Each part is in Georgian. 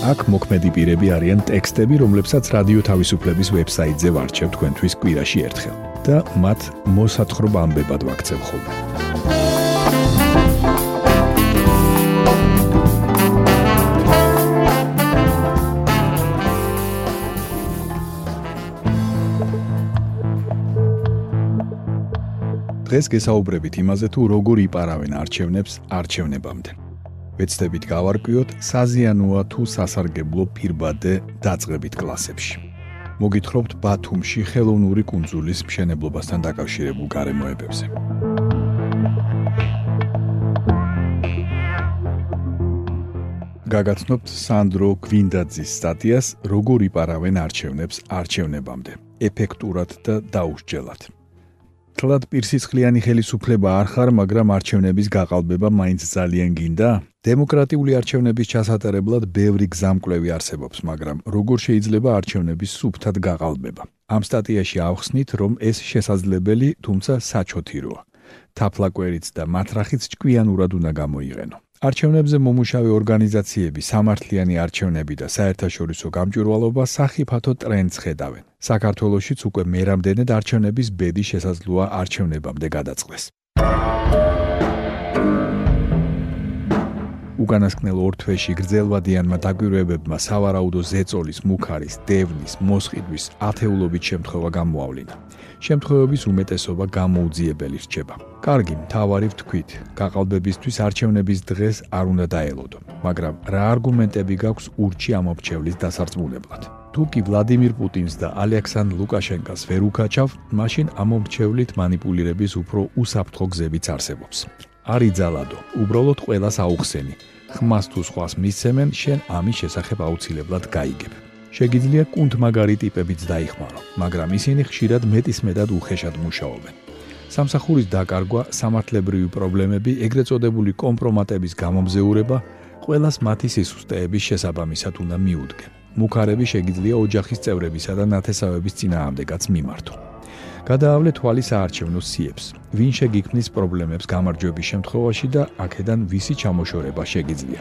აქ მოქმედი პირები არიან ტექსტები, რომლებსაც რადიო თავისუფლების ვებსაიტზე ვარჩევ თქვენთვის კვირაში ერთხელ და მათ მოსათხრობ ამბებად ვაქცევ ხოლმე. დღეს გესაუბრებით იმაზე თუ როგორ იპარავენ არჩევნებს არჩევნებამდე. ვეცდებით გავარკვიოთ საზიანოა თუ სასარგებლო პირბადე დაწყებით კლასებში. მოგითხრობთ ბათუმში ხელოვნური კუნძულის მშენებლობასთან დაკავშირებულ გარემოებებზე. გაგაცნობთ სანდრო გვინდაძის სტატიას როგორ იპარავენ არჩევნებს არჩევნებამდე ეფექტურად და დაუსჯელად. თლად პირსიცხრიანი ხელისუფლება არ ხარ, მაგრამ არჩევნების გაყალბება მაინც ძალიან გინდა? დემოკრატიული არჩევნების ჩასატარებლად ბევრი გზამკვლევი არსებობს, მაგრამ როგორ შეიძლება არჩევნების სუფთად გაყალბება? ამ სტატიაში ავხსნით, რომ ეს შესაძლებელი, თუმცა საჩოთიროა. თაფლაკვერიც და მათრახიც ჭკვიანურად უნდა გამოიყენო. არჩევნებზე მომუშავე ორგანიზაციები, სამართლიანი არჩევნები და საერთაშორისო გამჭვირვალობა სახიფათო ტრენდს ხედავენ. საქართველოსიც უკვე მერამდენედ არჩევნების ბედი შესაძლოა არჩევნებამდე გადაწყდეს. უკანასკნელ ორ თვეში გრძელვადიანმა დაგვირვებებმა სავარაუდო ზეწოლის, მუქარის, დევნის, მოსყიდვის ათეულობით შემთხვევა გამოავლინა. შემთხვევების უმეტესობა გამოუძიებელი რჩება. კარგი, მთავარი ვთქვით, გაყალბებისთვის არჩევნების დღეს არ უნდა დაელოდო, მაგრამ რა არგუმენტები გაქვს ურჩი ამობჩევლის დასარწმუნებლად? თუ კი ვლადიმირ პუტინს და ალექსანდრ ლუკაშენკას ვერ უკაჩავ, მაშინ ამომრჩევლით манипуლირების უფრო უსაფრთხო გზებიც არსებობს. არ იძალადო, უბრალოდ ყველას აუხსენი, ხმას თუ სხვას მისცემენ, შენ ამის შესახებ აუცილებლად გაიგებ. შეგიძლია კუნთმაგარი ტიპებიც დაიხმარო, მაგრამ ისინი ხშირად მეტისმეტად უხეშად მუშაობენ. სამსახურის დაკარგვა, სამართლებრივი პრობლემები, ეგრეთ წოდებული კომპრომატების გამომზეურება ყველას მათი სისუსტეების შესაბამისად უნდა მიუდგენ. მუქარები შეგიძლია ოჯახის წევრებისა და ნათესავების წინააღმდეგაც მიმართო. გადაავლე თვალი საარჩევნო სიებს. ვინ შეგიქმნის პრობლემებს გამარჯვების შემთხვევაში და აქედან ვისი ჩამოშორება შეგიძლია.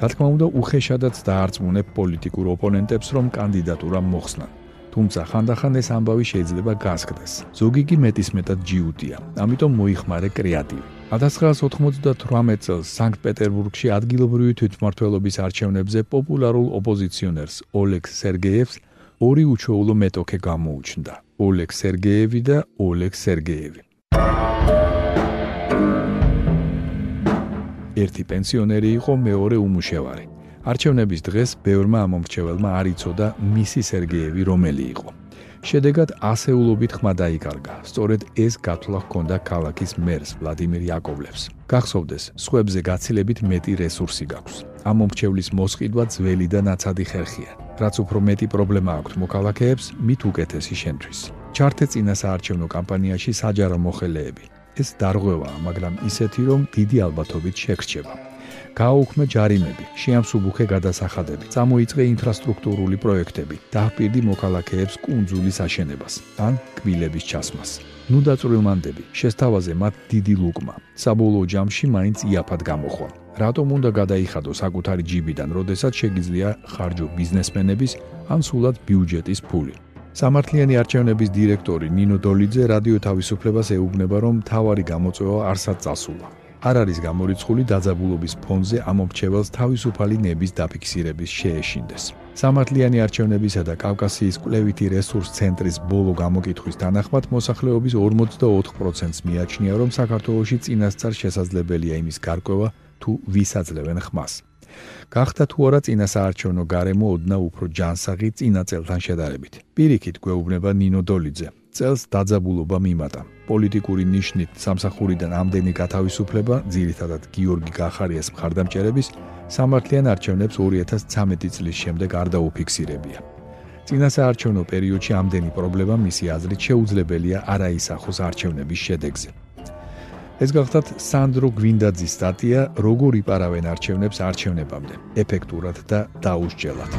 რა თქმა უნდა, უხეშადაც დაარწმუნებ პოლიტიკურ ოპონენტებს, რომ კანდიდატურა მოხსნან. თუმცა ხანდახან ეს ამბავი შეიძლება გასკდეს. ზოგი კი მეტისმეტად ჯიუტია, ამიტომ მოიხმარე კრეატივი. 1998 წელს სანქტ-პეტერბურგში ადგილობრივი თვითმმართველობის არჩევნებზე პოპულარულ ოპოზიციონერს ოლეგ სერგეევს ორი უჩვეულო მეტოქე გამოუჩნდა. ოლეგ სერგეევი და ოლეგ სერგეევი. ერთი პენსიონერი იყო, მეორე უმუშევარი. არჩევნების დღეს ბევრმა ამომრჩეველმა არ იცოდა მისი სერგეევი რომელი იყო. შედეგად ასეულობით ხმა დაიკარგა. სწორედ ეს გათვლა ჰქონდა ქალაქის მერს ვლადიმერ იაკოვლევს. გახსოვდეს, სხვებზე გაცილებით მეტი რესურსი გაქვს. ამომრჩევლის მოსყიდვა ძველი და ნაცადი ხერხია. რაც უფრო მეტი პრობლემა აქვს მოქალაქეებს, მით უკეთესი შენთვის. ჩართე წინა საარჩევნო კამპანიაში საჯარო მოხელეები. ეს დარღვევაა, მაგრამ ისეთი, რომ დიდი ალბათობით შეგრჩება. გააუქმე ჯარიმები, შეამსუბუქე გადასახადები, წამოიწყე ინფრასტრუქტურული პროექტები, დააპირდი მოქალაქეებს კუნძულის აშენებას ან კბილების ჩასმას. ნუ დაწვრილმანდები, შესთავაზე მათ დიდი ლუკმა. საბოლოო ჯამში მაინც იაფად გამოხვალ. რატომ უნდა გადაიხადო საკუთარი ჯიბიდან, როდესაც შეგიძლია ხარჯო ბიზნესმენების ან სულად ბიუჯეტის ფული? სამართლიანი არჩევნების დირექტორი ნინო დოლიძე რადიო თავისუფლებას ეუბნება, რომ თავარი გამოწვევა არსად წასულა. არ არის გამორიცხული დაძაბულობის ფონზე ამომრჩეველს თავისუფალი ნების დაფიქსირების შეეშინდეს. სამართლიანი არჩევნებისა და კავკასიის კვლევითი რესურს ცენტრის ბოლო გამოკითხვის თანახმად მოსახლეობის 44%-ს მიაჩნია, რომ საქართველოში წინასწარ შესაძლებელია იმის გარკვევა, თუ ვისაძლევენ ხმას. გახდა თუ არა წინასაარჩევნო გარემო ოდნა უფრო ჯანსაღი წინა წელთან შედარებით. პირიქით გვეუბნება ნინო დოლიძე. წელს დაძაბულობა მიმატა. პოლიტიკური ნიშნით სამსახურიდან ამდენი გათავისუფლება, ძირითადად გიორგი გახარიას მხარდამჭერების სამართლიან არჩევნებს 2013 წლის შემდეგ არ დაუფიქსირებია. წინასაარჩევნო პერიოდში ამდენი პრობლემა მისი აზრით შეუძლებელია არაისახოს არჩევნების შედეგზე. ეს გახლავთ სანდრო გვინდაძის სტატია როგორ იპარავენ არჩევნებს არჩევნებამდე ეფექტურად და დაუსჯელად.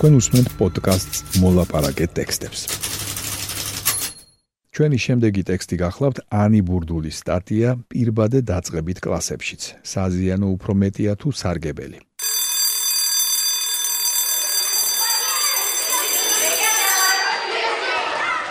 თქვენ უსმენთ პოდკასტს მოლაპარაკე ტექსტებს. ჩვენი შემდეგი ტექსტი გახლავთ ანი ბურდულის სტატია პირბადე დაწყებით კლასებშიც. საზიანო უფრო მეტია თუ სარგებელი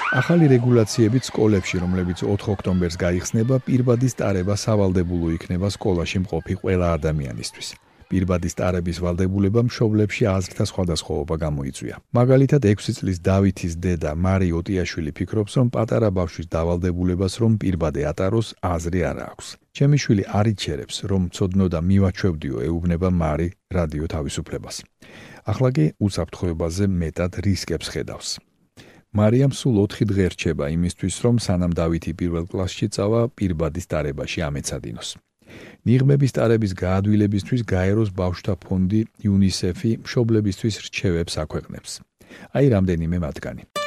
ახალი რეგულაციებით სკოლებში, რომლებიც 4 ოქტომბერს გაიხსნება, პირბადის ტარება სავალდებულო იქნება სკოლაში მყოფი ყველა ადამიანისთვის. პირბადის ტარების ვალდებულება მშობლებში აზრთა სხვადასხვაობა გამოიწვია. მაგალითად, 6 წლის დავითის დედა მარი ოტიაშვილი ფიქრობს, რომ პატარა ბავშვის დავალდებულებას რომ პირბადე ატაროს, აზრი არ აქვს. ჩემი შვილი არ იჩერებს, რომ ცოდნო და მივაჩვევდიო, ეუბნება მარი რადიო თავისუფლებას. ახლა კი უსაფრთხოებაზე მეტად რისკებს ხედავს. მარიამ სულ 4 დღე რჩება იმისთვის, რომ სანამ დავითი პირველ კლასში წავა, პირბადის დარებაში ამეცადინოს. ნიღმების დარების გაადვილებისთვის გაეროს ბავშვთა ფონდი UNICEF-ი მშობლებისთვის რჩევებს აქვეყნებს. აი რამდენიმე მათგანი.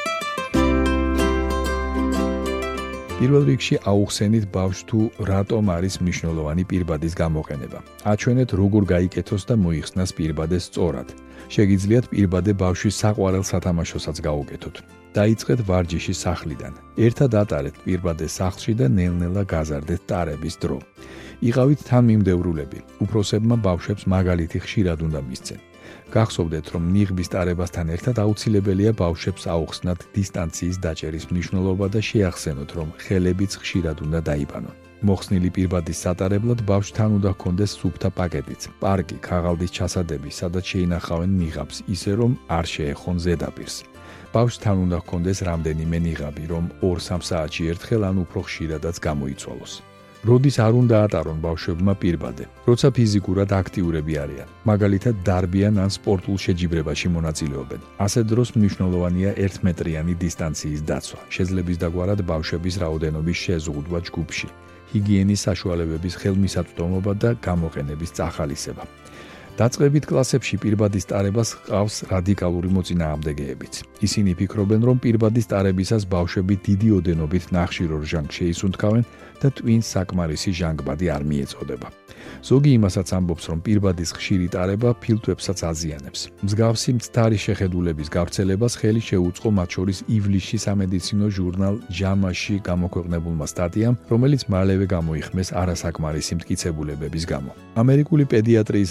პირველ რიგში აუხსენით ბავშვ თუ რატომ არის მნიშვნელოვანი პირბადის გამოყენება. აჩვენეთ როგორ გაიკეთოს და მოიხსნას პირბადეს სწორად. შეგიძლიათ პირბადე ბავშვის საყვარელ სათამაშოსაც გაუკეთოთ. დაიწყეთ ვარჯიში სახლიდან. ერთად ატარეთ პირბადე სახლში და ნელ-ნელა გაზარდეთ ტარების დრო. იყავით თან მიმდევრულები. უფროსებმა ბავშვებს მაგალითი ხშირად უნდა მისცენ. გახსოვდეთ, რომ ნიღბის ტარებასთან ერთად აუცილებელია ბავშვებს აუხსნათ დისტანციის დაჭერის მნიშვნელობა და შეახსენოთ, რომ ხელებიც ხშირად უნდა დაიბანონ. მოხსნილი პირბადის სატარებლად ბავშვთან უნდა ჰქონდეს სუფთა პაკეტიც, პარკი, ქაღალდის ჩასადები, სადაც შეინახავენ ნიღაბს, ისე რომ არ შეეხონ ზედაპირს. ბავშვთან უნდა ჰქონდეს რამდენიმე ნიღაბი, რომ 2-3 საათში ერთხელ ან უფრო ხშირადაც გამოიცვალოს. როდის არ უნდა ატარონ ბავშვებმა პირბადე, როცა ფიზიკურად აქტიურები არიან, მაგალითად დარბიან ან სპორტულ შეჯიბრებაში მონაწილეობენ. ასე დროს მნიშვნელოვანია 1 მეტრიანი დისტანციის დაცვა, შეძლების დაგვარად ბავშვების რაოდენობის შეზღუდვა ჯგუფში, ჰიგიენის საშუალებების ხელმისაწვდომობა და გამოყენების წახალისება. დაწყებით კლასებში პირბადის ტარებას ყავს რადიკალური მოწინააღმდეგეებიც. ისინი ფიქრობენ, რომ პირბადის ტარებისას ბავშვები დიდი ოდენობით ნახშირორ ჟანგ შეისუნთქავენ და ტვინს საკმარისი ჟანგბადი არ მიეწოდება. ზოგი იმასაც ამბობს, რომ პირბადის ხშირი ტარება ფილტვებსაც აზიანებს. მსგავსი მცდარი შეხედულების გავრცელებას ხელი შეუწყო მათ შორის ივლისში სამედიცინო ჟურნალ ჯამაში გამოქვეყნებულმა სტატიამ, რომელიც მალევე გამოიხმეს არასაკმარისი მტკიცებულებების გამო. ამერიკული პედიატრიის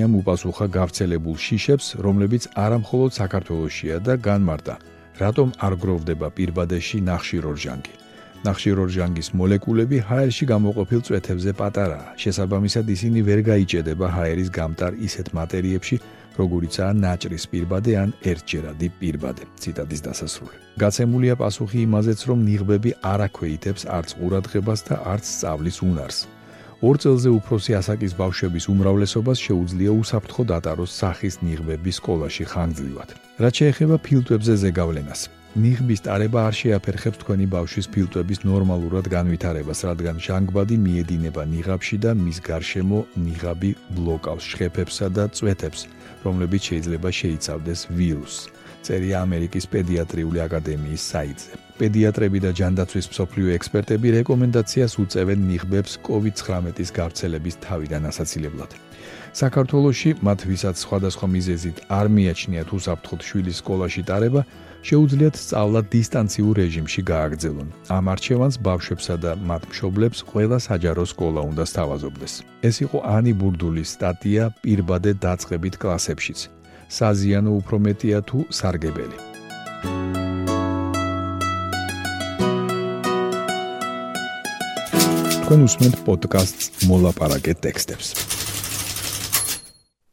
აკადემიამ უპასუხა გავრცელებულ შიშებს, რომლებიც არამხოლოდ საქართველოსია და განმარტა, რატომ არ გროვდება პირბადეში ნახშირორჟანგი. ნახშირორჟანგის მოლეკულები ჰაერში გამოყოფილ წვეთებზე პატარაა. შესაბამისად, ისინი ვერ გაიჭედება ჰაერის გამტარ ისეთ მატერიებში, როგორიცაა ნაჭრის პირბადე ან ერთჯერადი პირბადე. ციტატის დასასრული. გაცემულია პასუხი იმაზეც, რომ ნიღბები არ აქვეითებს არც ყურადღებას და არც სწავლის უნარს. ორ წელზე უფროსი ასაკის ბავშვების უმრავლესობას შეუძლია უსაფრთხო დატაროს სახის ნიღბების სკოლაში ხანგრძლივად. რაც შეეხება ფილტვებზე ზეგავლენას, ნიღბის ტარება არ შეაფერხებს თქვენი ბავშვის ფილტვების ნორმალურად განვითარებას, რადგან ჟანგბადი მიედინება ნიღაბში და მის გარშემო ნიღაბი ბლოკავს შხეფებსა და წვეთებს, რომლებიც შეიძლება შეიცავდეს ვირუსს. წერია ამერიკის პედიატრიული აკადემიის საიტზე. პედიატრები და ჯანდაცვის მსოფლიო ექსპერტები რეკომენდაციას უწევენ ნიღბებს COVID-19-ის გავრცელების თავიდან ასაცილებლად. საქართველოში მათ ვისაც სხვადასხვა მიზეზით არ მიაჩნიათ უსაფრთხოდ შვილის სკოლაში ტარება, შეუძლიათ სწავლა დისტანციურ რეჟიმში გააგრძელონ. ამ არჩევანს ბავშვებსა და მათ მშობლებს ყველა საჯარო სკოლა უნდა სთავაზობდეს. ეს იყო ანი ბურდულის სტატია პირბადე დაწყებით კლასებშიც. საზიანო უფრო მეტია თუ სარგებელი. თქვენ უსმენთ პოდკასტს მოლაპარაკე ტექსტებს.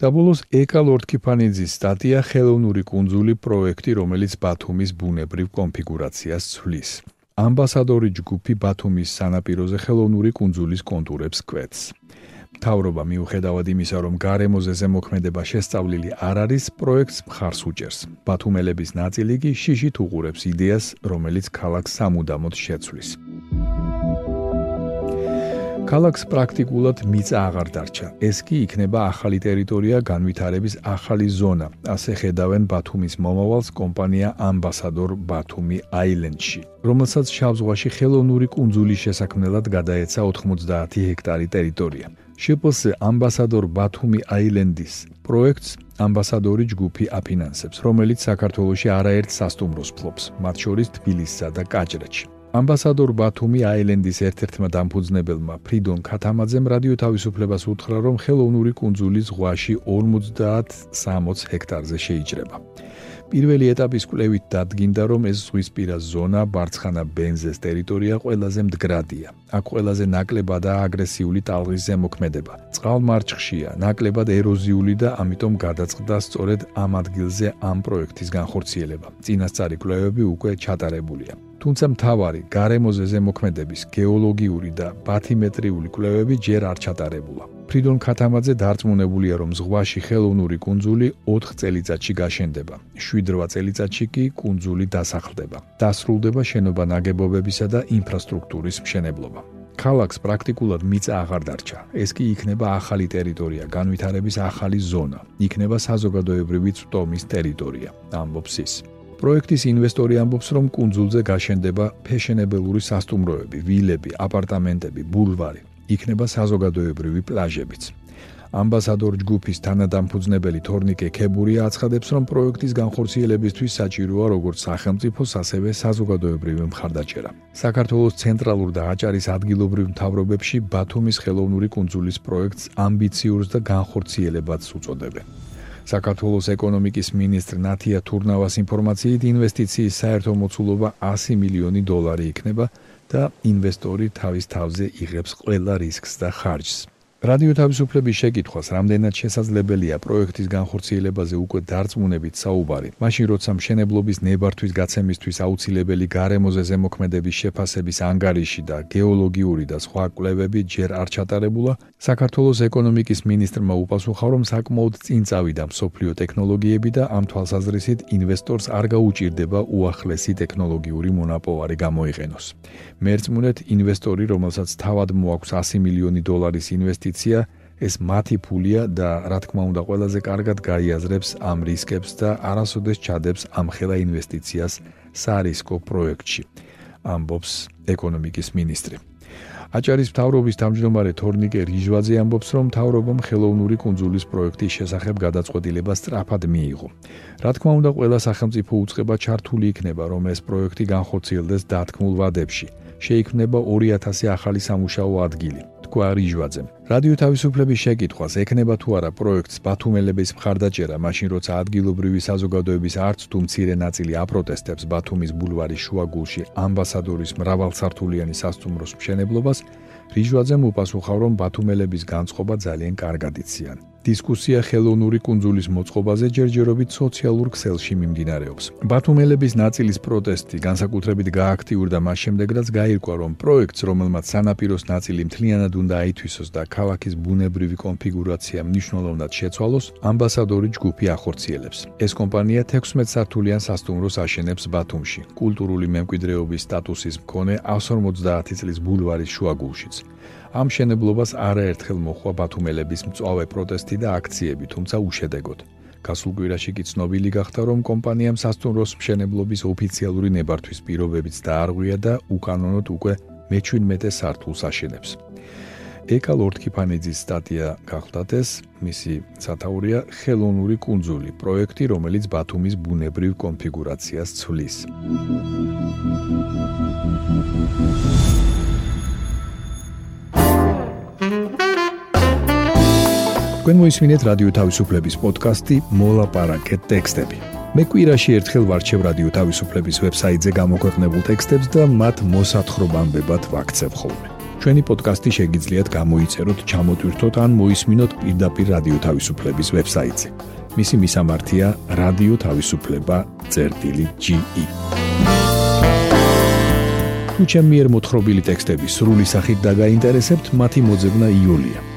დაბოლოს ეკა ლორდკიფანიძის სტატია ხელოვნური კუნძული პროექტი, რომელიც ბათუმის ბუნებრივ კონფიგურაციას ცვლის. ამბასადორი ჯგუფი ბათუმის სანაპიროზე ხელოვნური კუნძულის კონტურებს კვეთს. თავრობა მიუხედავად იმისა, რომ გარემოზე ზემოქმედება შესწავლილი არ არის, პროექტს მხარს უჭერს. ბათუმელების ნაწილი კი შიშით უყურებს იდეას, რომელიც ქალაქს სამუდამოდ შეცვლის. ქალაქს პრაქტიკულად მიწა აღარ დარჩა. ეს კი იქნება ახალი ტერიტორია განვითარების ახალი ზონა. ასე ხედავენ ბათუმის მომავალს კომპანია ამბასადორ ბათუმი აილენდში, რომელსაც შავზღვაში ხელოვნური კუნძულის შესაქმნელად გადაეცა 90 ჰექტარი ტერიტორია. შპს ამბასადორ ბათუმი აილენდის პროექტს ამბასადორი ჯგუფი აფინანსებს, რომელიც საქართველოსში არაერთ სასტუმროს ფლობს, მათ შორის თბილისსა და კაჭრეთში. ამბასადორ ბათუმი აილენდის ერთ-ერთმა დამფუძნებელმა ფრიდონ ქათამაძემ რადიო თავისუფლებას უთხრა, რომ ხელოვნური კუნძული ზღვაში 50-60 ჰექტარზე შეიჭრება. პირველი ეტაპის კვლევით დადგინდა, რომ ეს ზღვისპირა ზონა ბარცხანა ბენზეს ტერიტორია ყველაზე მდგრადია. აქ ყველაზე ნაკლებად და აგრესიული ტალღის ზემოქმედება. წყალმარჩხშია, ნაკლებად ეროზიული და ამიტომ გადაწყდა სწორედ ამ ადგილზე ამ პროექტის განხორციელება. წინასწარი კვლევები უკვე ჩატარებულია. თუმცა მთავარი გარემოზე ზემოქმედების გეოლოგიური და ბათიმეტრიული კვლევები ჯერ არ ჩატარებულა. ფრიდონ ქათამაძე დარწმუნებულია, რომ ზღვაში ხელოვნური კუნძული 4 წელიწადში გაშენდება. 7-8 წელიწადში კი კუნძული დასახლდება. დასრულდება შენობა ნაგებობებისა და ინფრასტრუქტურის მშენებლობა. ქალაქს პრაქტიკულად მიწა აღარ დარჩა. ეს კი იქნება ახალი ტერიტორია, განვითარების ახალი ზონა. იქნება საზოგადოებრივი წვდომის ტერიტორია, ამბობს ის. პროექტის ინვესტორი ამბობს, რომ კუნძულზე გაშენდება ფეშენებელური სასტუმროები, ვილები, აპარტამენტები, ბულვარი. იქნება საზოგადოებრივი პლაჟებიც. ამბასადორ ჯგუფის თანადამფუძნებელი თორნიკე ქებურია აცხადებს, რომ პროექტის განხორციელებისთვის საჭიროა როგორც სახელმწიფოს, ასევე საზოგადოებრივი მხარდაჭერა. საქართველოს ცენტრალურ და აჭარის ადგილობრივ მთავრობებში ბათუმის ხელოვნური კუნძულის პროექტს ამბიციურს და განხორციელებაც უწოდებენ. საქართველოს ეკონომიკის მინისტრ ნათია თურნავას ინფორმაციით ინვესტიციის საერთო მოცულობა 100 მილიონი დოლარი იქნება და ინვესტორი თავის თავზე იღებს ყველა რისკს და ხარჯს. რადიო თავისუფლების შეკითხვას, რამდენად შესაძლებელია პროექტის განხორციელებაზე უკვე დარწმუნებით საუბარი, მაშინ როცა მშენებლობის ნებართვის გაცემისთვის აუცილებელი გარემოზე ზემოქმედების შეფასების ანგარიში და გეოლოგიური და სხვა კვლევები ჯერ არ ჩატარებულა, საქართველოს ეკონომიკის მინისტრმა უპასუხა, რომ საკმაოდ წინ წავიდა მსოფლიო ტექნოლოგიები და ამ თვალსაზრისით ინვესტორს არ გაუჭირდება უახლესი ტექნოლოგიური მონაპოვარი გამოიყენოს. მერწმუნეთ ინვესტორი, რომელსაც თავად მოაქვს 100 მილიონი დოლარის ინვესტიცია ინვესტიცია ეს მათი ფულია და რა თქმა უნდა ყველაზე კარგად გაიაზრებს ამ რისკებს და არასოდეს ჩადებს ამ ხელა ინვესტიციას სარისკო პროექტში ამბობს ეკონომიკის ministri აჭარის მთავრობის თავმჯდომარე თორნიკე რიჟვაძე ამბობს, რომ მთავრობამ ხელოვნური კუნძულის პროექტის შესახებ გადაწყვეტილება სწრაფად მიიღო. რა თქმა უნდა, ყველა სახელმწიფო უწყება ჩართული იქნება, რომ ეს პროექტი განხორციელდეს დათქმულ ვადებში. შეიქმნება 2000 ახალი სამუშაო ადგილი. თქვა რიჟვაძემ. რადიო თავისუფლების შეკითხვას ეკნება თუ არა პროექტს ბათუმელების მხარდაჭერა, მაშინ როცა ადგილობრივი საზოგადოების არც თუ მცირე ნაწილი აპროტესტებს ბათუმის ბულვარის შუაგულში ამბასადორის მრავალსართულიანი სასტუმროს მშენებლობას, რიჟვაძემ უპასუხა, რომ ბათუმელების განწყობა ძალიან კარგად იციან. დისკუსია ხელოვნური კუნძულის მოწყობაზე ჯერჯერობით სოციალურ ქსელში მიმდინარეობს. ბათუმელების ნაწილის პროტესტი განსაკუთრებით გააქტიურდა მას შემდეგ, რაც გაირკვა, რომ პროექტს, რომელმაც სანაპიროს ნაწილი მთლიანად უნდა აითვისოს და ქალაქის ბუნებრივი კონფიგურაცია მნიშვნელოვნად შეცვალოს, ამბასადორი ჯგუფი ახორციელებს. ეს კომპანია 16 სართულიან სასტუმროს აშენებს ბათუმში, კულტურული მემკვიდრეობის სტატუსის მქონე 150 წლის ბულვარის შუაგულშიც. ამ შენებლობას არაერთხელ მოხვა ბათუმელების მწვავე პროტესტი და აქციები, თუმცა უშედეგოდ. გასულ კვირაში კი ცნობილი გახდა, რომ კომპანიამ სასტუმროს მშენებლობის ოფიციალური ნებართვის პირობებიც დაარღვია და უკანონოდ უკვე მე-17 სართულს აშენებს. ეკა ლორდკიფანიძის სტატია გახლდათ ეს, მისი სათაურია ხელოვნური კუნძული, პროექტი, რომელიც ბათუმის ბუნებრივ კონფიგურაციას ცვლის. თქვენ მოისმინეთ რადიო თავისუფლების პოდკასტი მოლაპარაკე ტექსტები. მე კვირაში ერთხელ ვარჩევ რადიო თავისუფლების ვებსაიტზე გამოქვეყნებულ ტექსტებს და მათ მოსათხრობამდე ვაქცევ ხოლმე. ჩვენი პოდკასტი შეგიძლიათ გამოიწეროთ, ჩამოტვირთოთ ან მოისმინოთ პირდაპირ რადიო თავისუფლების ვებსაიტზე. მისი მისამართია თავისუფლება.ge. თუ ჩემი მიერ მოთხრობილი ტექსტები სრული სახით დაგაინტერესებთ, მათი მოძებნა იულია.